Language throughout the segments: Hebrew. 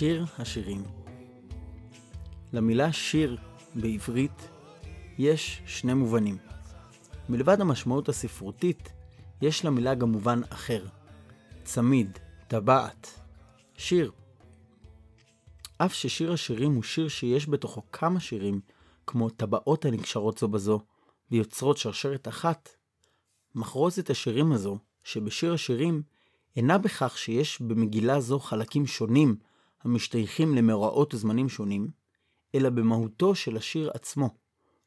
שיר השירים למילה שיר בעברית יש שני מובנים. מלבד המשמעות הספרותית, יש למילה גם מובן אחר. צמיד, טבעת, שיר. אף ששיר השירים הוא שיר שיש בתוכו כמה שירים, כמו טבעות הנקשרות זו בזו, ויוצרות שרשרת אחת, מחרוזת השירים הזו, שבשיר השירים, אינה בכך שיש במגילה זו חלקים שונים המשתייכים למאורעות וזמנים שונים, אלא במהותו של השיר עצמו.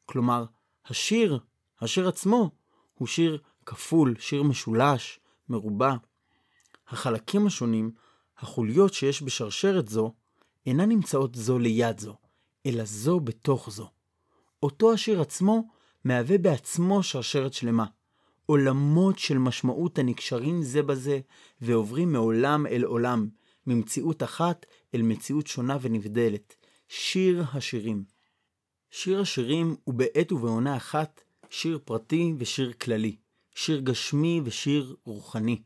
כלומר, השיר, השיר עצמו, הוא שיר כפול, שיר משולש, מרובע. החלקים השונים, החוליות שיש בשרשרת זו, אינן נמצאות זו ליד זו, אלא זו בתוך זו. אותו השיר עצמו מהווה בעצמו שרשרת שלמה. עולמות של משמעות הנקשרים זה בזה, ועוברים מעולם אל עולם, ממציאות אחת אל מציאות שונה ונבדלת. שיר השירים. שיר השירים הוא בעת ובעונה אחת שיר פרטי ושיר כללי, שיר גשמי ושיר רוחני.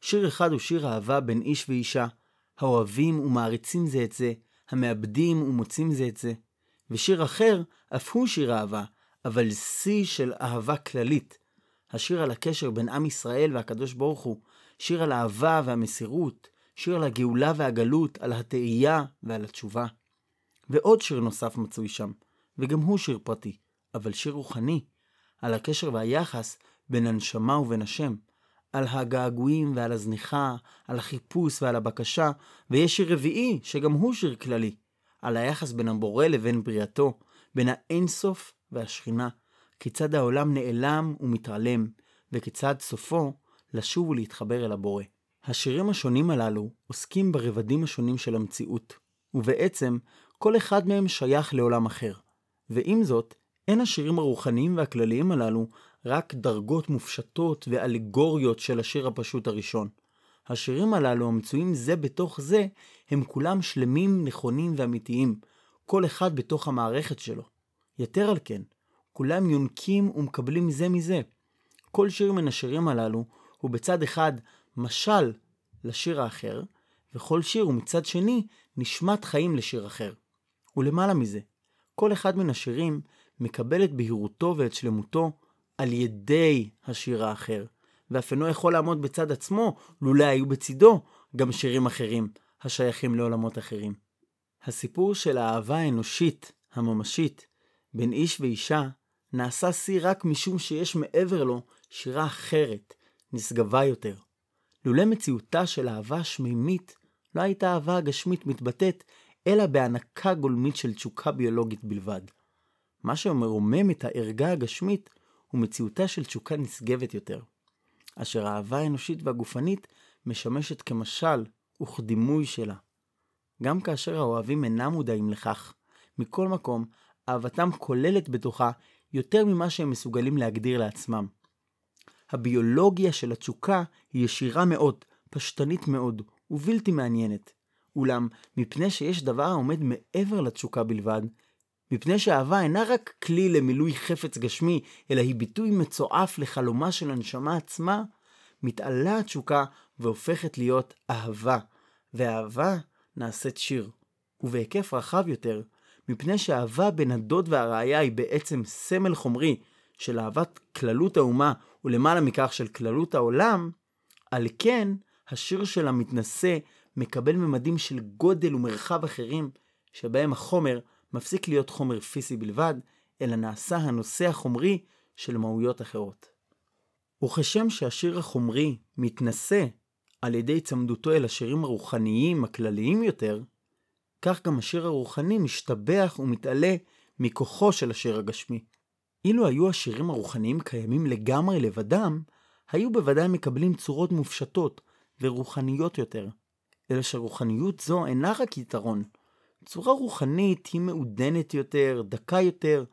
שיר אחד הוא שיר אהבה בין איש ואישה, האוהבים ומעריצים זה את זה, המאבדים ומוצאים זה את זה. ושיר אחר, אף הוא שיר אהבה, אבל שיא של אהבה כללית. השיר על הקשר בין עם ישראל והקדוש ברוך הוא, שיר על האהבה והמסירות, שיר על הגאולה והגלות, על התהייה ועל התשובה. ועוד שיר נוסף מצוי שם, וגם הוא שיר פרטי, אבל שיר רוחני, על הקשר והיחס בין הנשמה ובין השם, על הגעגועים ועל הזניחה, על החיפוש ועל הבקשה, ויש שיר רביעי, שגם הוא שיר כללי, על היחס בין הבורא לבין בריאתו, בין האינסוף והשכינה, כיצד העולם נעלם ומתעלם, וכיצד סופו לשוב ולהתחבר אל הבורא. השירים השונים הללו עוסקים ברבדים השונים של המציאות, ובעצם כל אחד מהם שייך לעולם אחר. ועם זאת, אין השירים הרוחניים והכלליים הללו רק דרגות מופשטות ואלגוריות של השיר הפשוט הראשון. השירים הללו המצויים זה בתוך זה, הם כולם שלמים, נכונים ואמיתיים, כל אחד בתוך המערכת שלו. יתר על כן, כולם יונקים ומקבלים זה מזה. כל שיר מן השירים הללו הוא בצד אחד משל לשיר האחר, וכל שיר הוא מצד שני נשמת חיים לשיר אחר. ולמעלה מזה, כל אחד מן השירים מקבל את בהירותו ואת שלמותו על ידי השיר האחר, ואף אינו יכול לעמוד בצד עצמו לולא היו בצידו גם שירים אחרים השייכים לעולמות אחרים. הסיפור של האהבה האנושית, הממשית, בין איש ואישה, נעשה שיא רק משום שיש מעבר לו שירה אחרת, נשגבה יותר. לולא מציאותה של אהבה שמימית, לא הייתה אהבה הגשמית מתבטאת, אלא בהענקה גולמית של תשוקה ביולוגית בלבד. מה שמרומם את הערגה הגשמית הוא מציאותה של תשוקה נשגבת יותר, אשר האהבה האנושית והגופנית משמשת כמשל וכדימוי שלה. גם כאשר האוהבים אינם מודעים לכך, מכל מקום, אהבתם כוללת בתוכה יותר ממה שהם מסוגלים להגדיר לעצמם. הביולוגיה של התשוקה היא ישירה מאוד, פשטנית מאוד ובלתי מעניינת. אולם, מפני שיש דבר העומד מעבר לתשוקה בלבד, מפני שאהבה אינה רק כלי למילוי חפץ גשמי, אלא היא ביטוי מצועף לחלומה של הנשמה עצמה, מתעלה התשוקה והופכת להיות אהבה, ואהבה נעשית שיר. ובהיקף רחב יותר, מפני שאהבה בין הדוד והרעיה היא בעצם סמל חומרי של אהבת כללות האומה ולמעלה מכך של כללות העולם, על כן השיר של המתנשא מקבל ממדים של גודל ומרחב אחרים, שבהם החומר מפסיק להיות חומר פיזי בלבד, אלא נעשה הנושא החומרי של מהויות אחרות. וכשם שהשיר החומרי מתנשא על ידי צמדותו אל השירים הרוחניים הכלליים יותר, כך גם השיר הרוחני משתבח ומתעלה מכוחו של השיר הגשמי. אילו היו השירים הרוחניים קיימים לגמרי לבדם, היו בוודאי מקבלים צורות מופשטות ורוחניות יותר. אלא שרוחניות זו אינה רק יתרון. צורה רוחנית היא מעודנת יותר, דקה יותר,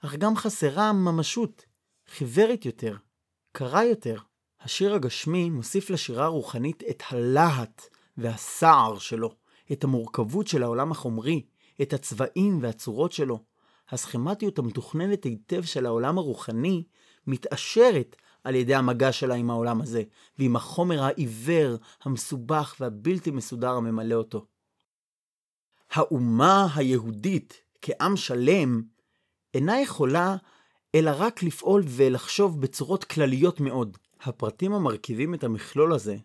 אך גם חסרה ממשות, חיוורת יותר, קרה יותר. השיר הגשמי מוסיף לשירה הרוחנית את הלהט והסער שלו, את המורכבות של העולם החומרי, את הצבעים והצורות שלו. הסכמטיות המתוכננת היטב של העולם הרוחני מתעשרת על ידי המגע שלה עם העולם הזה, ועם החומר העיוור, המסובך והבלתי מסודר הממלא אותו. האומה היהודית כעם שלם אינה יכולה אלא רק לפעול ולחשוב בצורות כלליות מאוד. הפרטים המרכיבים את המכלול הזה,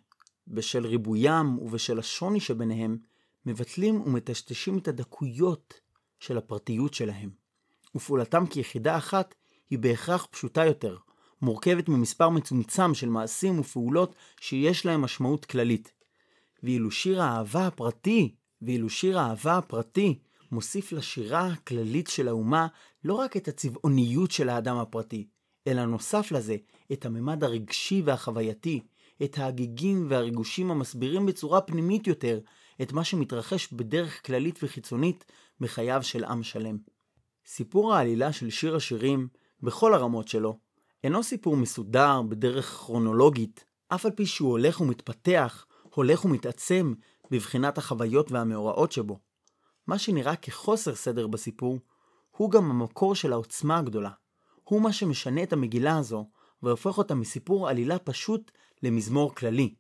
בשל ריבוים ובשל השוני שביניהם, מבטלים ומטשטשים את הדקויות של הפרטיות שלהם. ופעולתם כיחידה אחת היא בהכרח פשוטה יותר, מורכבת ממספר מצומצם של מעשים ופעולות שיש להם משמעות כללית. ואילו שיר האהבה הפרטי, ואילו שיר האהבה הפרטי מוסיף לשירה הכללית של האומה לא רק את הצבעוניות של האדם הפרטי, אלא נוסף לזה את הממד הרגשי והחווייתי, את ההגיגים והריגושים המסבירים בצורה פנימית יותר את מה שמתרחש בדרך כללית וחיצונית בחייו של עם שלם. סיפור העלילה של שיר השירים, בכל הרמות שלו, אינו סיפור מסודר בדרך כרונולוגית, אף על פי שהוא הולך ומתפתח, הולך ומתעצם בבחינת החוויות והמאורעות שבו. מה שנראה כחוסר סדר בסיפור, הוא גם המקור של העוצמה הגדולה. הוא מה שמשנה את המגילה הזו, והופך אותה מסיפור עלילה פשוט למזמור כללי.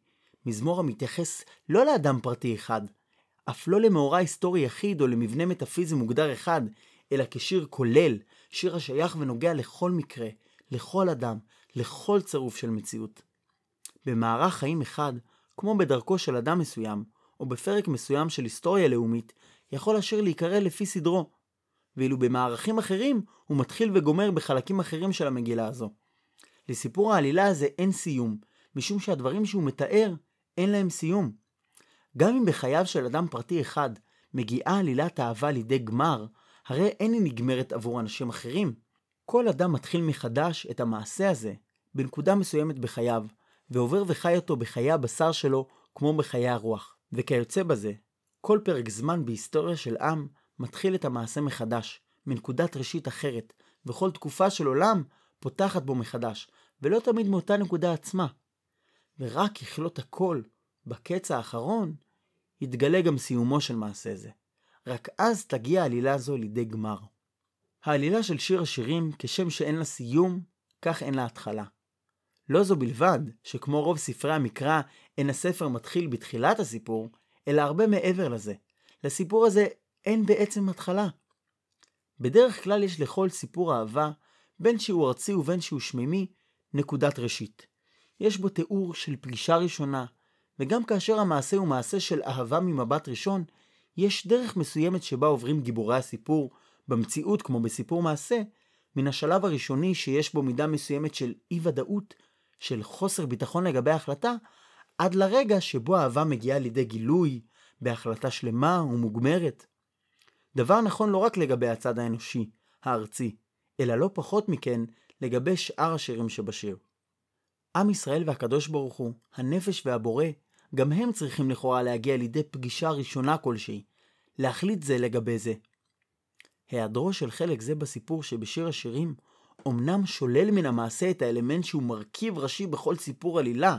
מזמור המתייחס לא לאדם פרטי אחד, אף לא למאורע היסטורי יחיד או למבנה מטאפיזי מוגדר אחד, אלא כשיר כולל, שיר השייך ונוגע לכל מקרה, לכל אדם, לכל צירוף של מציאות. במערך חיים אחד, כמו בדרכו של אדם מסוים, או בפרק מסוים של היסטוריה לאומית, יכול השיר להיקרא לפי סדרו, ואילו במערכים אחרים הוא מתחיל וגומר בחלקים אחרים של המגילה הזו. לסיפור העלילה הזה אין סיום, משום שהדברים שהוא מתאר אין להם סיום. גם אם בחייו של אדם פרטי אחד מגיעה עלילת אהבה לידי גמר, הרי אין היא נגמרת עבור אנשים אחרים. כל אדם מתחיל מחדש את המעשה הזה בנקודה מסוימת בחייו, ועובר וחי אותו בחיי הבשר שלו כמו בחיי הרוח. וכיוצא בזה, כל פרק זמן בהיסטוריה של עם מתחיל את המעשה מחדש, מנקודת ראשית אחרת, וכל תקופה של עולם פותחת בו מחדש, ולא תמיד מאותה נקודה עצמה. ורק ככלות הכל, בקץ האחרון, יתגלה גם סיומו של מעשה זה. רק אז תגיע העלילה זו לידי גמר. העלילה של שיר השירים, כשם שאין לה סיום, כך אין לה התחלה. לא זו בלבד, שכמו רוב ספרי המקרא, אין הספר מתחיל בתחילת הסיפור, אלא הרבה מעבר לזה. לסיפור הזה אין בעצם התחלה. בדרך כלל יש לכל סיפור אהבה, בין שהוא ארצי ובין שהוא שמימי, נקודת ראשית. יש בו תיאור של פגישה ראשונה, וגם כאשר המעשה הוא מעשה של אהבה ממבט ראשון, יש דרך מסוימת שבה עוברים גיבורי הסיפור, במציאות כמו בסיפור מעשה, מן השלב הראשוני שיש בו מידה מסוימת של אי ודאות, של חוסר ביטחון לגבי ההחלטה, עד לרגע שבו האהבה מגיעה לידי גילוי, בהחלטה שלמה ומוגמרת. דבר נכון לא רק לגבי הצד האנושי, הארצי, אלא לא פחות מכן לגבי שאר השירים שבשיר. עם ישראל והקדוש ברוך הוא, הנפש והבורא, גם הם צריכים לכאורה להגיע לידי פגישה ראשונה כלשהי, להחליט זה לגבי זה. היעדרו של חלק זה בסיפור שבשיר השירים, אמנם שולל מן המעשה את האלמנט שהוא מרכיב ראשי בכל סיפור עלילה,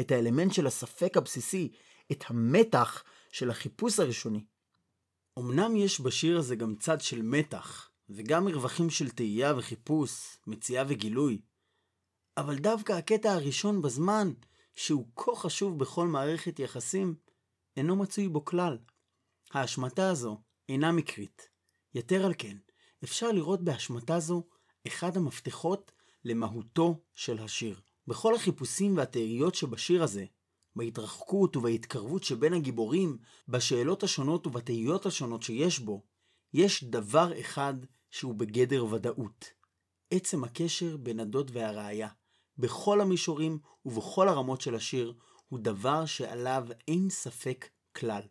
את האלמנט של הספק הבסיסי, את המתח של החיפוש הראשוני. אמנם יש בשיר הזה גם צד של מתח, וגם מרווחים של תהייה וחיפוש, מציאה וגילוי, אבל דווקא הקטע הראשון בזמן, שהוא כה חשוב בכל מערכת יחסים, אינו מצוי בו כלל. ההשמטה הזו אינה מקרית. יתר על כן, אפשר לראות בהשמטה זו אחד המפתחות למהותו של השיר. בכל החיפושים והתהיות שבשיר הזה, בהתרחקות ובהתקרבות שבין הגיבורים, בשאלות השונות ובתהיות השונות שיש בו, יש דבר אחד שהוא בגדר ודאות. עצם הקשר בין הדוד והראיה, בכל המישורים ובכל הרמות של השיר, הוא דבר שעליו אין ספק כלל.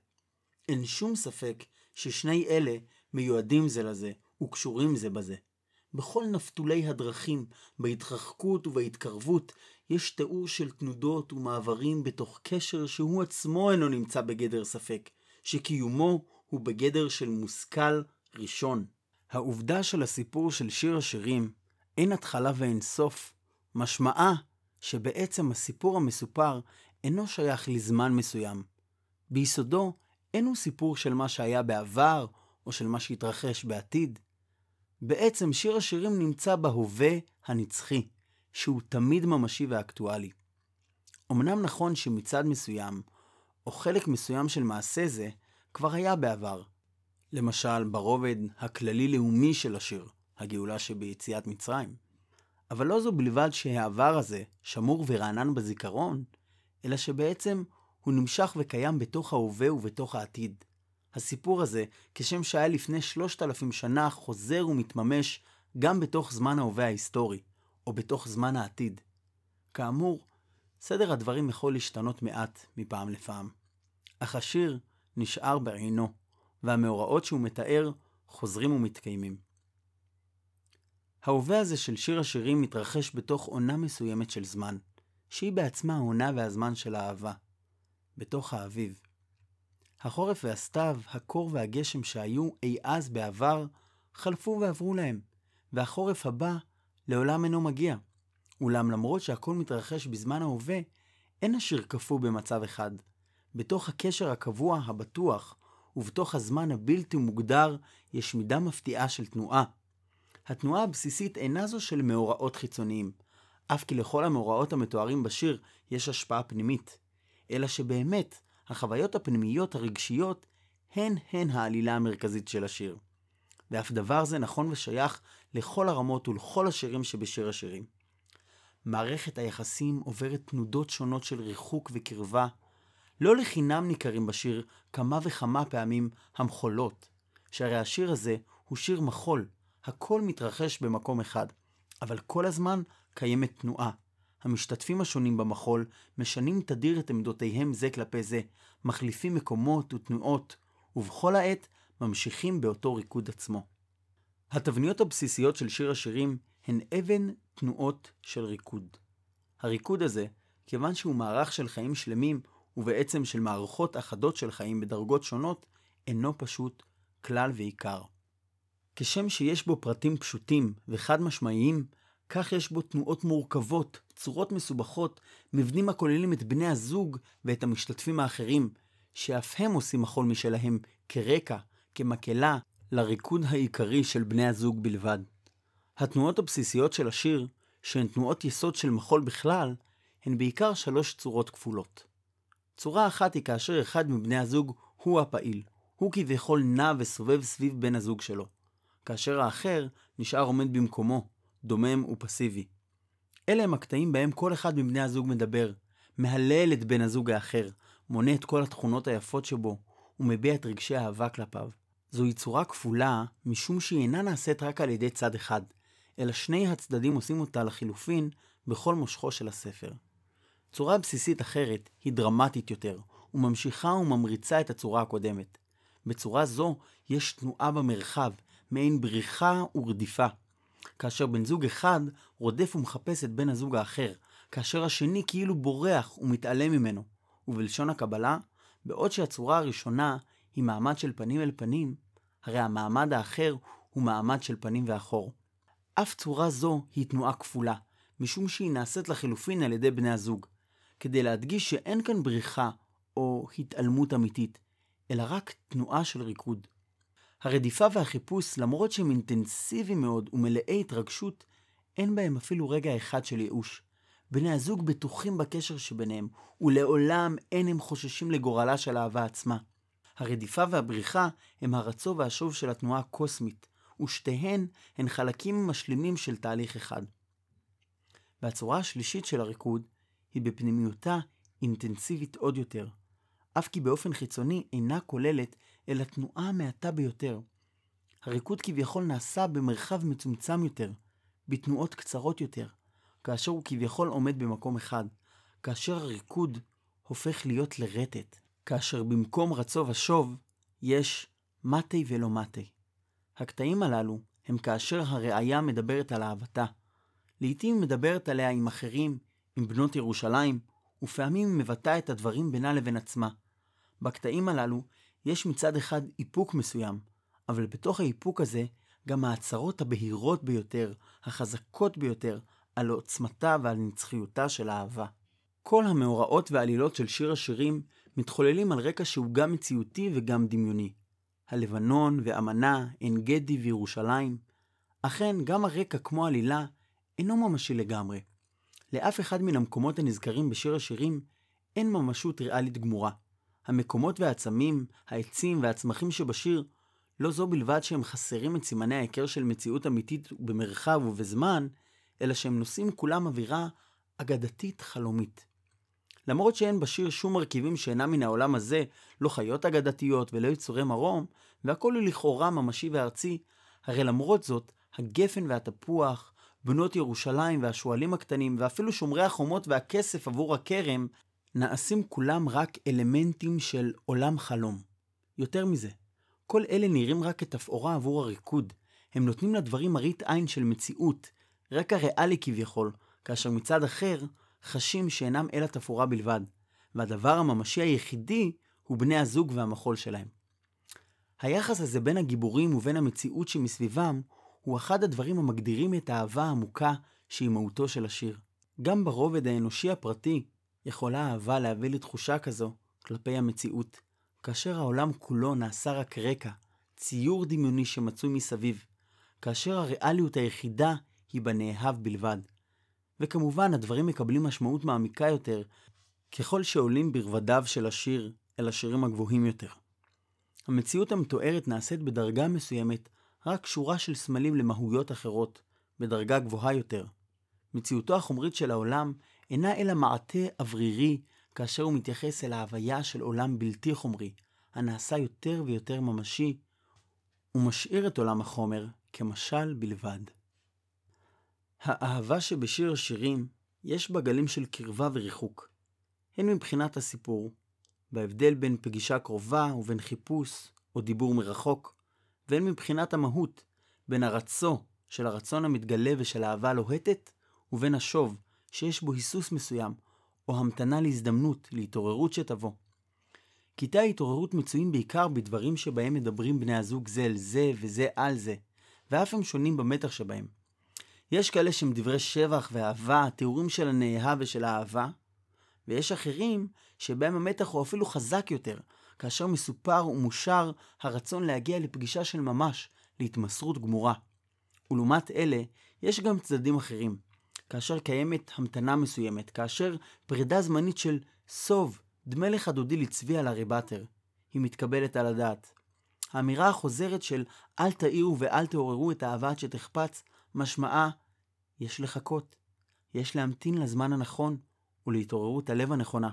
אין שום ספק ששני אלה מיועדים זה לזה וקשורים זה בזה. בכל נפתולי הדרכים, בהתרחקות ובהתקרבות, יש תיאור של תנודות ומעברים בתוך קשר שהוא עצמו אינו נמצא בגדר ספק, שקיומו הוא בגדר של מושכל ראשון. העובדה של הסיפור של שיר השירים, אין התחלה ואין סוף, משמעה שבעצם הסיפור המסופר אינו שייך לזמן מסוים. ביסודו אינו סיפור של מה שהיה בעבר או של מה שהתרחש בעתיד. בעצם שיר השירים נמצא בהווה הנצחי, שהוא תמיד ממשי ואקטואלי. אמנם נכון שמצד מסוים, או חלק מסוים של מעשה זה, כבר היה בעבר. למשל ברובד הכללי-לאומי של השיר, הגאולה שביציאת מצרים. אבל לא זו בלבד שהעבר הזה שמור ורענן בזיכרון, אלא שבעצם הוא נמשך וקיים בתוך ההווה ובתוך העתיד. הסיפור הזה, כשם שהיה לפני שלושת אלפים שנה, חוזר ומתממש גם בתוך זמן ההווה ההיסטורי, או בתוך זמן העתיד. כאמור, סדר הדברים יכול להשתנות מעט מפעם לפעם. אך השיר נשאר בעינו, והמאורעות שהוא מתאר חוזרים ומתקיימים. ההווה הזה של שיר השירים מתרחש בתוך עונה מסוימת של זמן, שהיא בעצמה העונה והזמן של האהבה. בתוך האביב. החורף והסתיו, הקור והגשם שהיו אי אז בעבר, חלפו ועברו להם, והחורף הבא לעולם אינו מגיע. אולם למרות שהכל מתרחש בזמן ההווה, אין השיר קפוא במצב אחד. בתוך הקשר הקבוע, הבטוח, ובתוך הזמן הבלתי מוגדר, יש מידה מפתיעה של תנועה. התנועה הבסיסית אינה זו של מאורעות חיצוניים, אף כי לכל המאורעות המתוארים בשיר יש השפעה פנימית, אלא שבאמת, החוויות הפנימיות הרגשיות הן הן העלילה המרכזית של השיר. ואף דבר זה נכון ושייך לכל הרמות ולכל השירים שבשיר השירים. מערכת היחסים עוברת תנודות שונות של ריחוק וקרבה. לא לחינם ניכרים בשיר כמה וכמה פעמים המחולות, שהרי השיר הזה הוא שיר מחול, הכל מתרחש במקום אחד, אבל כל הזמן קיימת תנועה. המשתתפים השונים במחול משנים תדיר את עמדותיהם זה כלפי זה, מחליפים מקומות ותנועות, ובכל העת ממשיכים באותו ריקוד עצמו. התבניות הבסיסיות של שיר השירים הן אבן תנועות של ריקוד. הריקוד הזה, כיוון שהוא מערך של חיים שלמים, ובעצם של מערכות אחדות של חיים בדרגות שונות, אינו פשוט כלל ועיקר. כשם שיש בו פרטים פשוטים וחד משמעיים, כך יש בו תנועות מורכבות, צורות מסובכות, מבנים הכוללים את בני הזוג ואת המשתתפים האחרים, שאף הם עושים מחול משלהם כרקע, כמקהלה, לריקוד העיקרי של בני הזוג בלבד. התנועות הבסיסיות של השיר, שהן תנועות יסוד של מחול בכלל, הן בעיקר שלוש צורות כפולות. צורה אחת היא כאשר אחד מבני הזוג הוא הפעיל, הוא כביכול נע וסובב סביב בן הזוג שלו, כאשר האחר נשאר עומד במקומו, דומם ופסיבי. אלה הם הקטעים בהם כל אחד מבני הזוג מדבר, מהלל את בן הזוג האחר, מונה את כל התכונות היפות שבו, ומביע את רגשי האהבה כלפיו. זוהי צורה כפולה, משום שהיא אינה נעשית רק על ידי צד אחד, אלא שני הצדדים עושים אותה לחילופין בכל מושכו של הספר. צורה בסיסית אחרת היא דרמטית יותר, וממשיכה וממריצה את הצורה הקודמת. בצורה זו יש תנועה במרחב, מעין בריחה ורדיפה. כאשר בן זוג אחד רודף ומחפש את בן הזוג האחר, כאשר השני כאילו בורח ומתעלם ממנו. ובלשון הקבלה, בעוד שהצורה הראשונה היא מעמד של פנים אל פנים, הרי המעמד האחר הוא מעמד של פנים ואחור. אף צורה זו היא תנועה כפולה, משום שהיא נעשית לחילופין על ידי בני הזוג, כדי להדגיש שאין כאן בריחה או התעלמות אמיתית, אלא רק תנועה של ריקוד. הרדיפה והחיפוש, למרות שהם אינטנסיביים מאוד ומלאי התרגשות, אין בהם אפילו רגע אחד של ייאוש. בני הזוג בטוחים בקשר שביניהם, ולעולם אין הם חוששים לגורלה של האהבה עצמה. הרדיפה והבריחה הם הרצו והשוב של התנועה הקוסמית, ושתיהן הן חלקים משלימים של תהליך אחד. והצורה השלישית של הריקוד היא בפנימיותה אינטנסיבית עוד יותר, אף כי באופן חיצוני אינה כוללת אלא תנועה מעטה ביותר. הריקוד כביכול נעשה במרחב מצומצם יותר, בתנועות קצרות יותר, כאשר הוא כביכול עומד במקום אחד, כאשר הריקוד הופך להיות לרטט, כאשר במקום רצו ושוב יש מתי ולא מתי. הקטעים הללו הם כאשר הראייה מדברת על אהבתה. לעתים מדברת עליה עם אחרים, עם בנות ירושלים, ופעמים מבטאה את הדברים בינה לבין עצמה. בקטעים הללו יש מצד אחד איפוק מסוים, אבל בתוך האיפוק הזה גם ההצהרות הבהירות ביותר, החזקות ביותר, על עוצמתה ועל נצחיותה של האהבה. כל המאורעות והעלילות של שיר השירים מתחוללים על רקע שהוא גם מציאותי וגם דמיוני. הלבנון ואמנה, עין גדי וירושלים. אכן, גם הרקע כמו עלילה אינו ממשי לגמרי. לאף אחד מן המקומות הנזכרים בשיר השירים אין ממשות ריאלית גמורה. המקומות והעצמים, העצים והצמחים שבשיר לא זו בלבד שהם חסרים את סימני ההיכר של מציאות אמיתית במרחב ובזמן, אלא שהם נושאים כולם אווירה אגדתית חלומית. למרות שאין בשיר שום מרכיבים שאינם מן העולם הזה, לא חיות אגדתיות ולא יצורי מרום, והכל הוא לכאורה ממשי וארצי, הרי למרות זאת, הגפן והתפוח, בנות ירושלים והשועלים הקטנים, ואפילו שומרי החומות והכסף עבור הכרם, נעשים כולם רק אלמנטים של עולם חלום. יותר מזה, כל אלה נראים רק כתפאורה עבור הריקוד. הם נותנים לדברים מראית עין של מציאות, רקע ריאלי כביכול, כאשר מצד אחר, חשים שאינם אלא תפאורה בלבד, והדבר הממשי היחידי הוא בני הזוג והמחול שלהם. היחס הזה בין הגיבורים ובין המציאות שמסביבם, הוא אחד הדברים המגדירים את האהבה העמוקה שהיא מהותו של השיר. גם ברובד האנושי הפרטי, יכולה אהבה להביא לתחושה כזו כלפי המציאות, כאשר העולם כולו נעשה רק רקע, ציור דמיוני שמצוי מסביב, כאשר הריאליות היחידה היא בנאהב בלבד. וכמובן, הדברים מקבלים משמעות מעמיקה יותר ככל שעולים ברבדיו של השיר אל השירים הגבוהים יותר. המציאות המתוארת נעשית בדרגה מסוימת רק שורה של סמלים למהויות אחרות, בדרגה גבוהה יותר. מציאותו החומרית של העולם אינה אלא מעטה אוורירי כאשר הוא מתייחס אל ההוויה של עולם בלתי חומרי, הנעשה יותר ויותר ממשי, ומשאיר את עולם החומר כמשל בלבד. האהבה שבשיר השירים יש בה גלים של קרבה וריחוק, הן מבחינת הסיפור, בהבדל בין פגישה קרובה ובין חיפוש או דיבור מרחוק, והן מבחינת המהות, בין הרצו של הרצון המתגלה ושל האהבה הלוהטת, ובין השוב, שיש בו היסוס מסוים, או המתנה להזדמנות, להתעוררות שתבוא. קטעי ההתעוררות מצויים בעיקר בדברים שבהם מדברים בני הזוג זה אל זה וזה על זה, ואף הם שונים במתח שבהם. יש כאלה שהם דברי שבח ואהבה, תיאורים של הנאהב ושל האהבה, ויש אחרים שבהם המתח הוא אפילו חזק יותר, כאשר מסופר ומושר הרצון להגיע לפגישה של ממש, להתמסרות גמורה. ולעומת אלה, יש גם צדדים אחרים, כאשר קיימת המתנה מסוימת, כאשר פרידה זמנית של סוב, דמה לך דודי לצבי על הריבטר, היא מתקבלת על הדעת. האמירה החוזרת של אל תאירו ואל תעוררו את האהבה עד שתחפץ, משמעה יש לחכות, יש להמתין לזמן הנכון ולהתעוררות הלב הנכונה.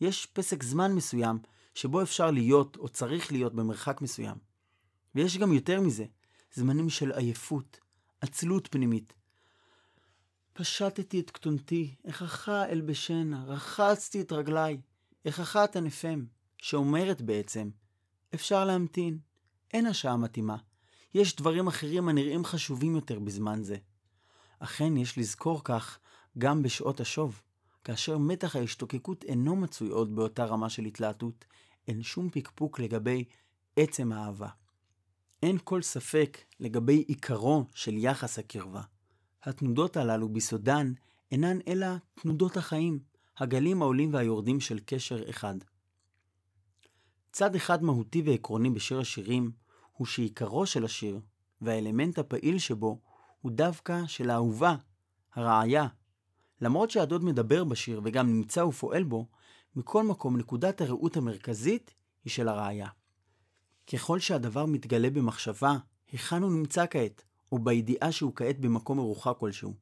יש פסק זמן מסוים שבו אפשר להיות או צריך להיות במרחק מסוים. ויש גם יותר מזה, זמנים של עייפות, עצלות פנימית, פשטתי את כתונתי, איככה אלבשנה, רחצתי את רגליי, איככה תנפם, שאומרת בעצם, אפשר להמתין, אין השעה מתאימה, יש דברים אחרים הנראים חשובים יותר בזמן זה. אכן יש לזכור כך גם בשעות השוב, כאשר מתח ההשתוקקות אינו מצוי עוד באותה רמה של התלהטות, אין שום פקפוק לגבי עצם האהבה. אין כל ספק לגבי עיקרו של יחס הקרבה. התנודות הללו ביסודן אינן אלא תנודות החיים, הגלים העולים והיורדים של קשר אחד. צד אחד מהותי ועקרוני בשיר השירים הוא שעיקרו של השיר, והאלמנט הפעיל שבו, הוא דווקא של האהובה, הרעיה. למרות שהדוד מדבר בשיר וגם נמצא ופועל בו, מכל מקום נקודת הראות המרכזית היא של הרעיה. ככל שהדבר מתגלה במחשבה, היכן הוא נמצא כעת, ובידיעה שהוא כעת במקום מרוחק כלשהו.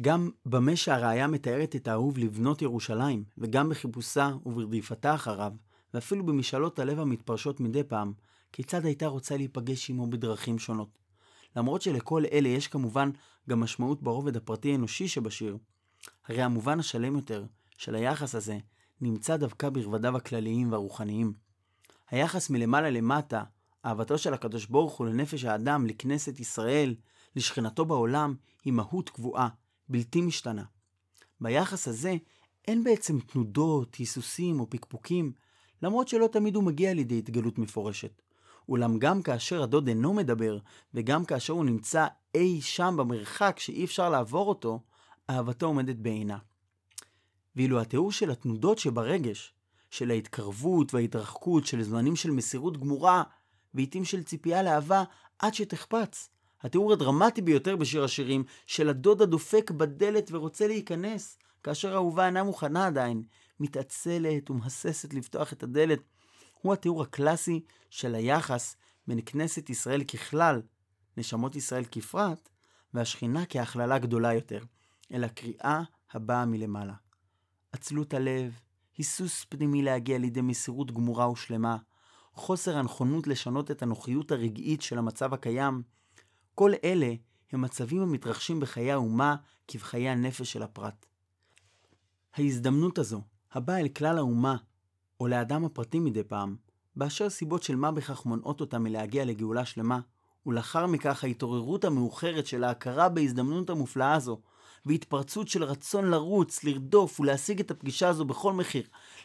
גם במה שהראיה מתארת את האהוב לבנות ירושלים, וגם בחיפושה וברדיפתה אחריו, ואפילו במשאלות הלב המתפרשות מדי פעם, כיצד הייתה רוצה להיפגש עמו בדרכים שונות. למרות שלכל אלה יש כמובן גם משמעות ברובד הפרטי האנושי שבשיר, הרי המובן השלם יותר של היחס הזה נמצא דווקא ברבדיו הכלליים והרוחניים. היחס מלמעלה למטה אהבתו של הקדוש ברוך הוא לנפש האדם, לכנסת ישראל, לשכנתו בעולם, היא מהות קבועה, בלתי משתנה. ביחס הזה אין בעצם תנודות, היסוסים או פקפוקים, למרות שלא תמיד הוא מגיע לידי התגלות מפורשת. אולם גם כאשר הדוד אינו מדבר, וגם כאשר הוא נמצא אי שם במרחק שאי אפשר לעבור אותו, אהבתו עומדת בעינה. ואילו התיאור של התנודות שברגש, של ההתקרבות וההתרחקות, של זמנים של מסירות גמורה, ועיתים של ציפייה לאהבה עד שתחפץ. התיאור הדרמטי ביותר בשיר השירים של הדוד הדופק בדלת ורוצה להיכנס, כאשר האהובה אינה מוכנה עדיין, מתעצלת ומהססת לפתוח את הדלת, הוא התיאור הקלאסי של היחס בין כנסת ישראל ככלל, נשמות ישראל כפרט, והשכינה כהכללה גדולה יותר, אלא קריאה הבאה מלמעלה. עצלות הלב, היסוס פנימי להגיע לידי מסירות גמורה ושלמה, חוסר הנכונות לשנות את הנוחיות הרגעית של המצב הקיים, כל אלה הם מצבים המתרחשים בחיי האומה כבחיי הנפש של הפרט. ההזדמנות הזו, הבאה אל כלל האומה, או לאדם הפרטי מדי פעם, באשר סיבות של מה בכך מונעות אותה מלהגיע לגאולה שלמה, ולאחר מכך ההתעוררות המאוחרת של ההכרה בהזדמנות המופלאה הזו, והתפרצות של רצון לרוץ, לרדוף ולהשיג את הפגישה הזו בכל מחיר,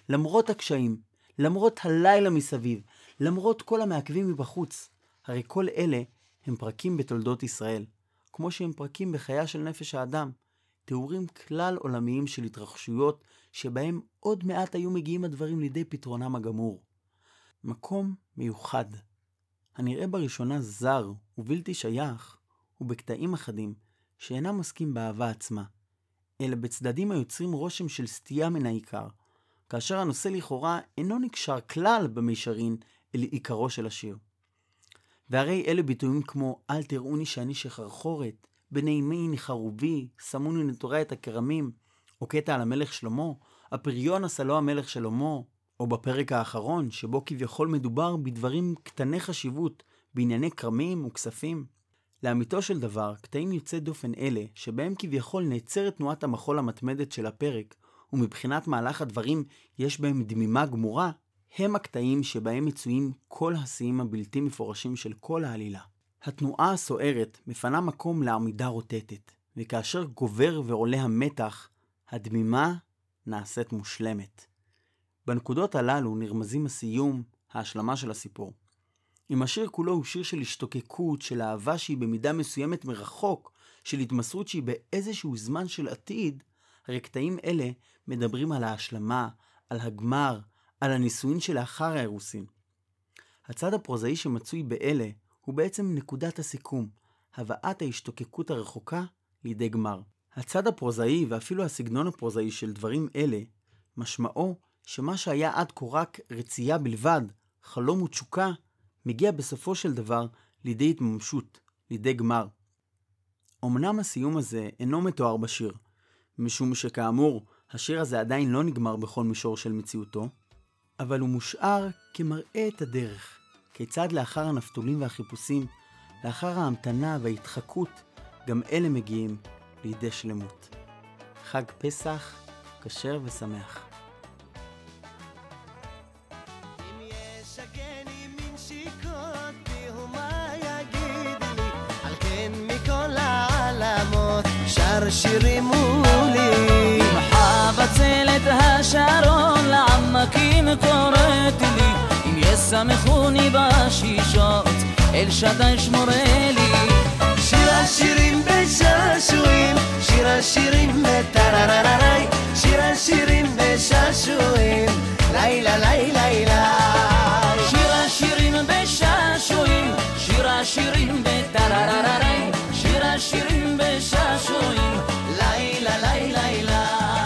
למרות הקשיים, למרות הלילה מסביב, למרות כל המעכבים מבחוץ. הרי כל אלה הם פרקים בתולדות ישראל, כמו שהם פרקים בחייה של נפש האדם, תיאורים כלל עולמיים של התרחשויות שבהם עוד מעט היו מגיעים הדברים לידי פתרונם הגמור. מקום מיוחד, הנראה בראשונה זר ובלתי שייך, ובקטעים אחדים שאינם עוסקים באהבה עצמה, אלא בצדדים היוצרים רושם של סטייה מן העיקר, כאשר הנושא לכאורה אינו נקשר כלל במישרין אל עיקרו של השיר. והרי אלה ביטויים כמו אל תראוני שאני שחרחורת, בני מי חרובי, שמוני נטורי את הכרמים, או קטע על המלך שלמה, הפריון עשה לו המלך שלמה, או בפרק האחרון, שבו כביכול מדובר בדברים קטני חשיבות, בענייני כרמים וכספים. לאמיתו של דבר, קטעים יוצאי דופן אלה, שבהם כביכול נעצרת תנועת המחול המתמדת של הפרק, ומבחינת מהלך הדברים יש בהם דמימה גמורה, הם הקטעים שבהם מצויים כל השיאים הבלתי מפורשים של כל העלילה. התנועה הסוערת מפנה מקום לעמידה רוטטת, וכאשר גובר ועולה המתח, הדמימה נעשית מושלמת. בנקודות הללו נרמזים הסיום, ההשלמה של הסיפור. אם השיר כולו הוא שיר של השתוקקות, של אהבה שהיא במידה מסוימת מרחוק, של התמסרות שהיא באיזשהו זמן של עתיד, הרי קטעים אלה מדברים על ההשלמה, על הגמר, על הנישואין שלאחר האירוסין. הצד הפרוזאי שמצוי באלה הוא בעצם נקודת הסיכום, הבאת ההשתוקקות הרחוקה לידי גמר. הצד הפרוזאי ואפילו הסגנון הפרוזאי של דברים אלה, משמעו שמה שהיה עד כה רק רצייה בלבד, חלום ותשוקה, מגיע בסופו של דבר לידי התממשות, לידי גמר. אמנם הסיום הזה אינו מתואר בשיר, משום שכאמור, השיר הזה עדיין לא נגמר בכל מישור של מציאותו, אבל הוא מושאר כמראה את הדרך, כיצד לאחר הנפתולים והחיפושים, לאחר ההמתנה וההתחקות, גם אלה מגיעים לידי שלמות. חג פסח כשר ושמח. שר שירים שמחוני בשישות, אל שדי שמורה לי. שיר השירים בשעשועים, שיר השירים בטררררי, שיר השירים בשעשועים, לילה לילה לילה. שיר השירים בשעשועים, שיר השירים בטררררי, שיר השירים בשעשועים, לילה לילה לילה.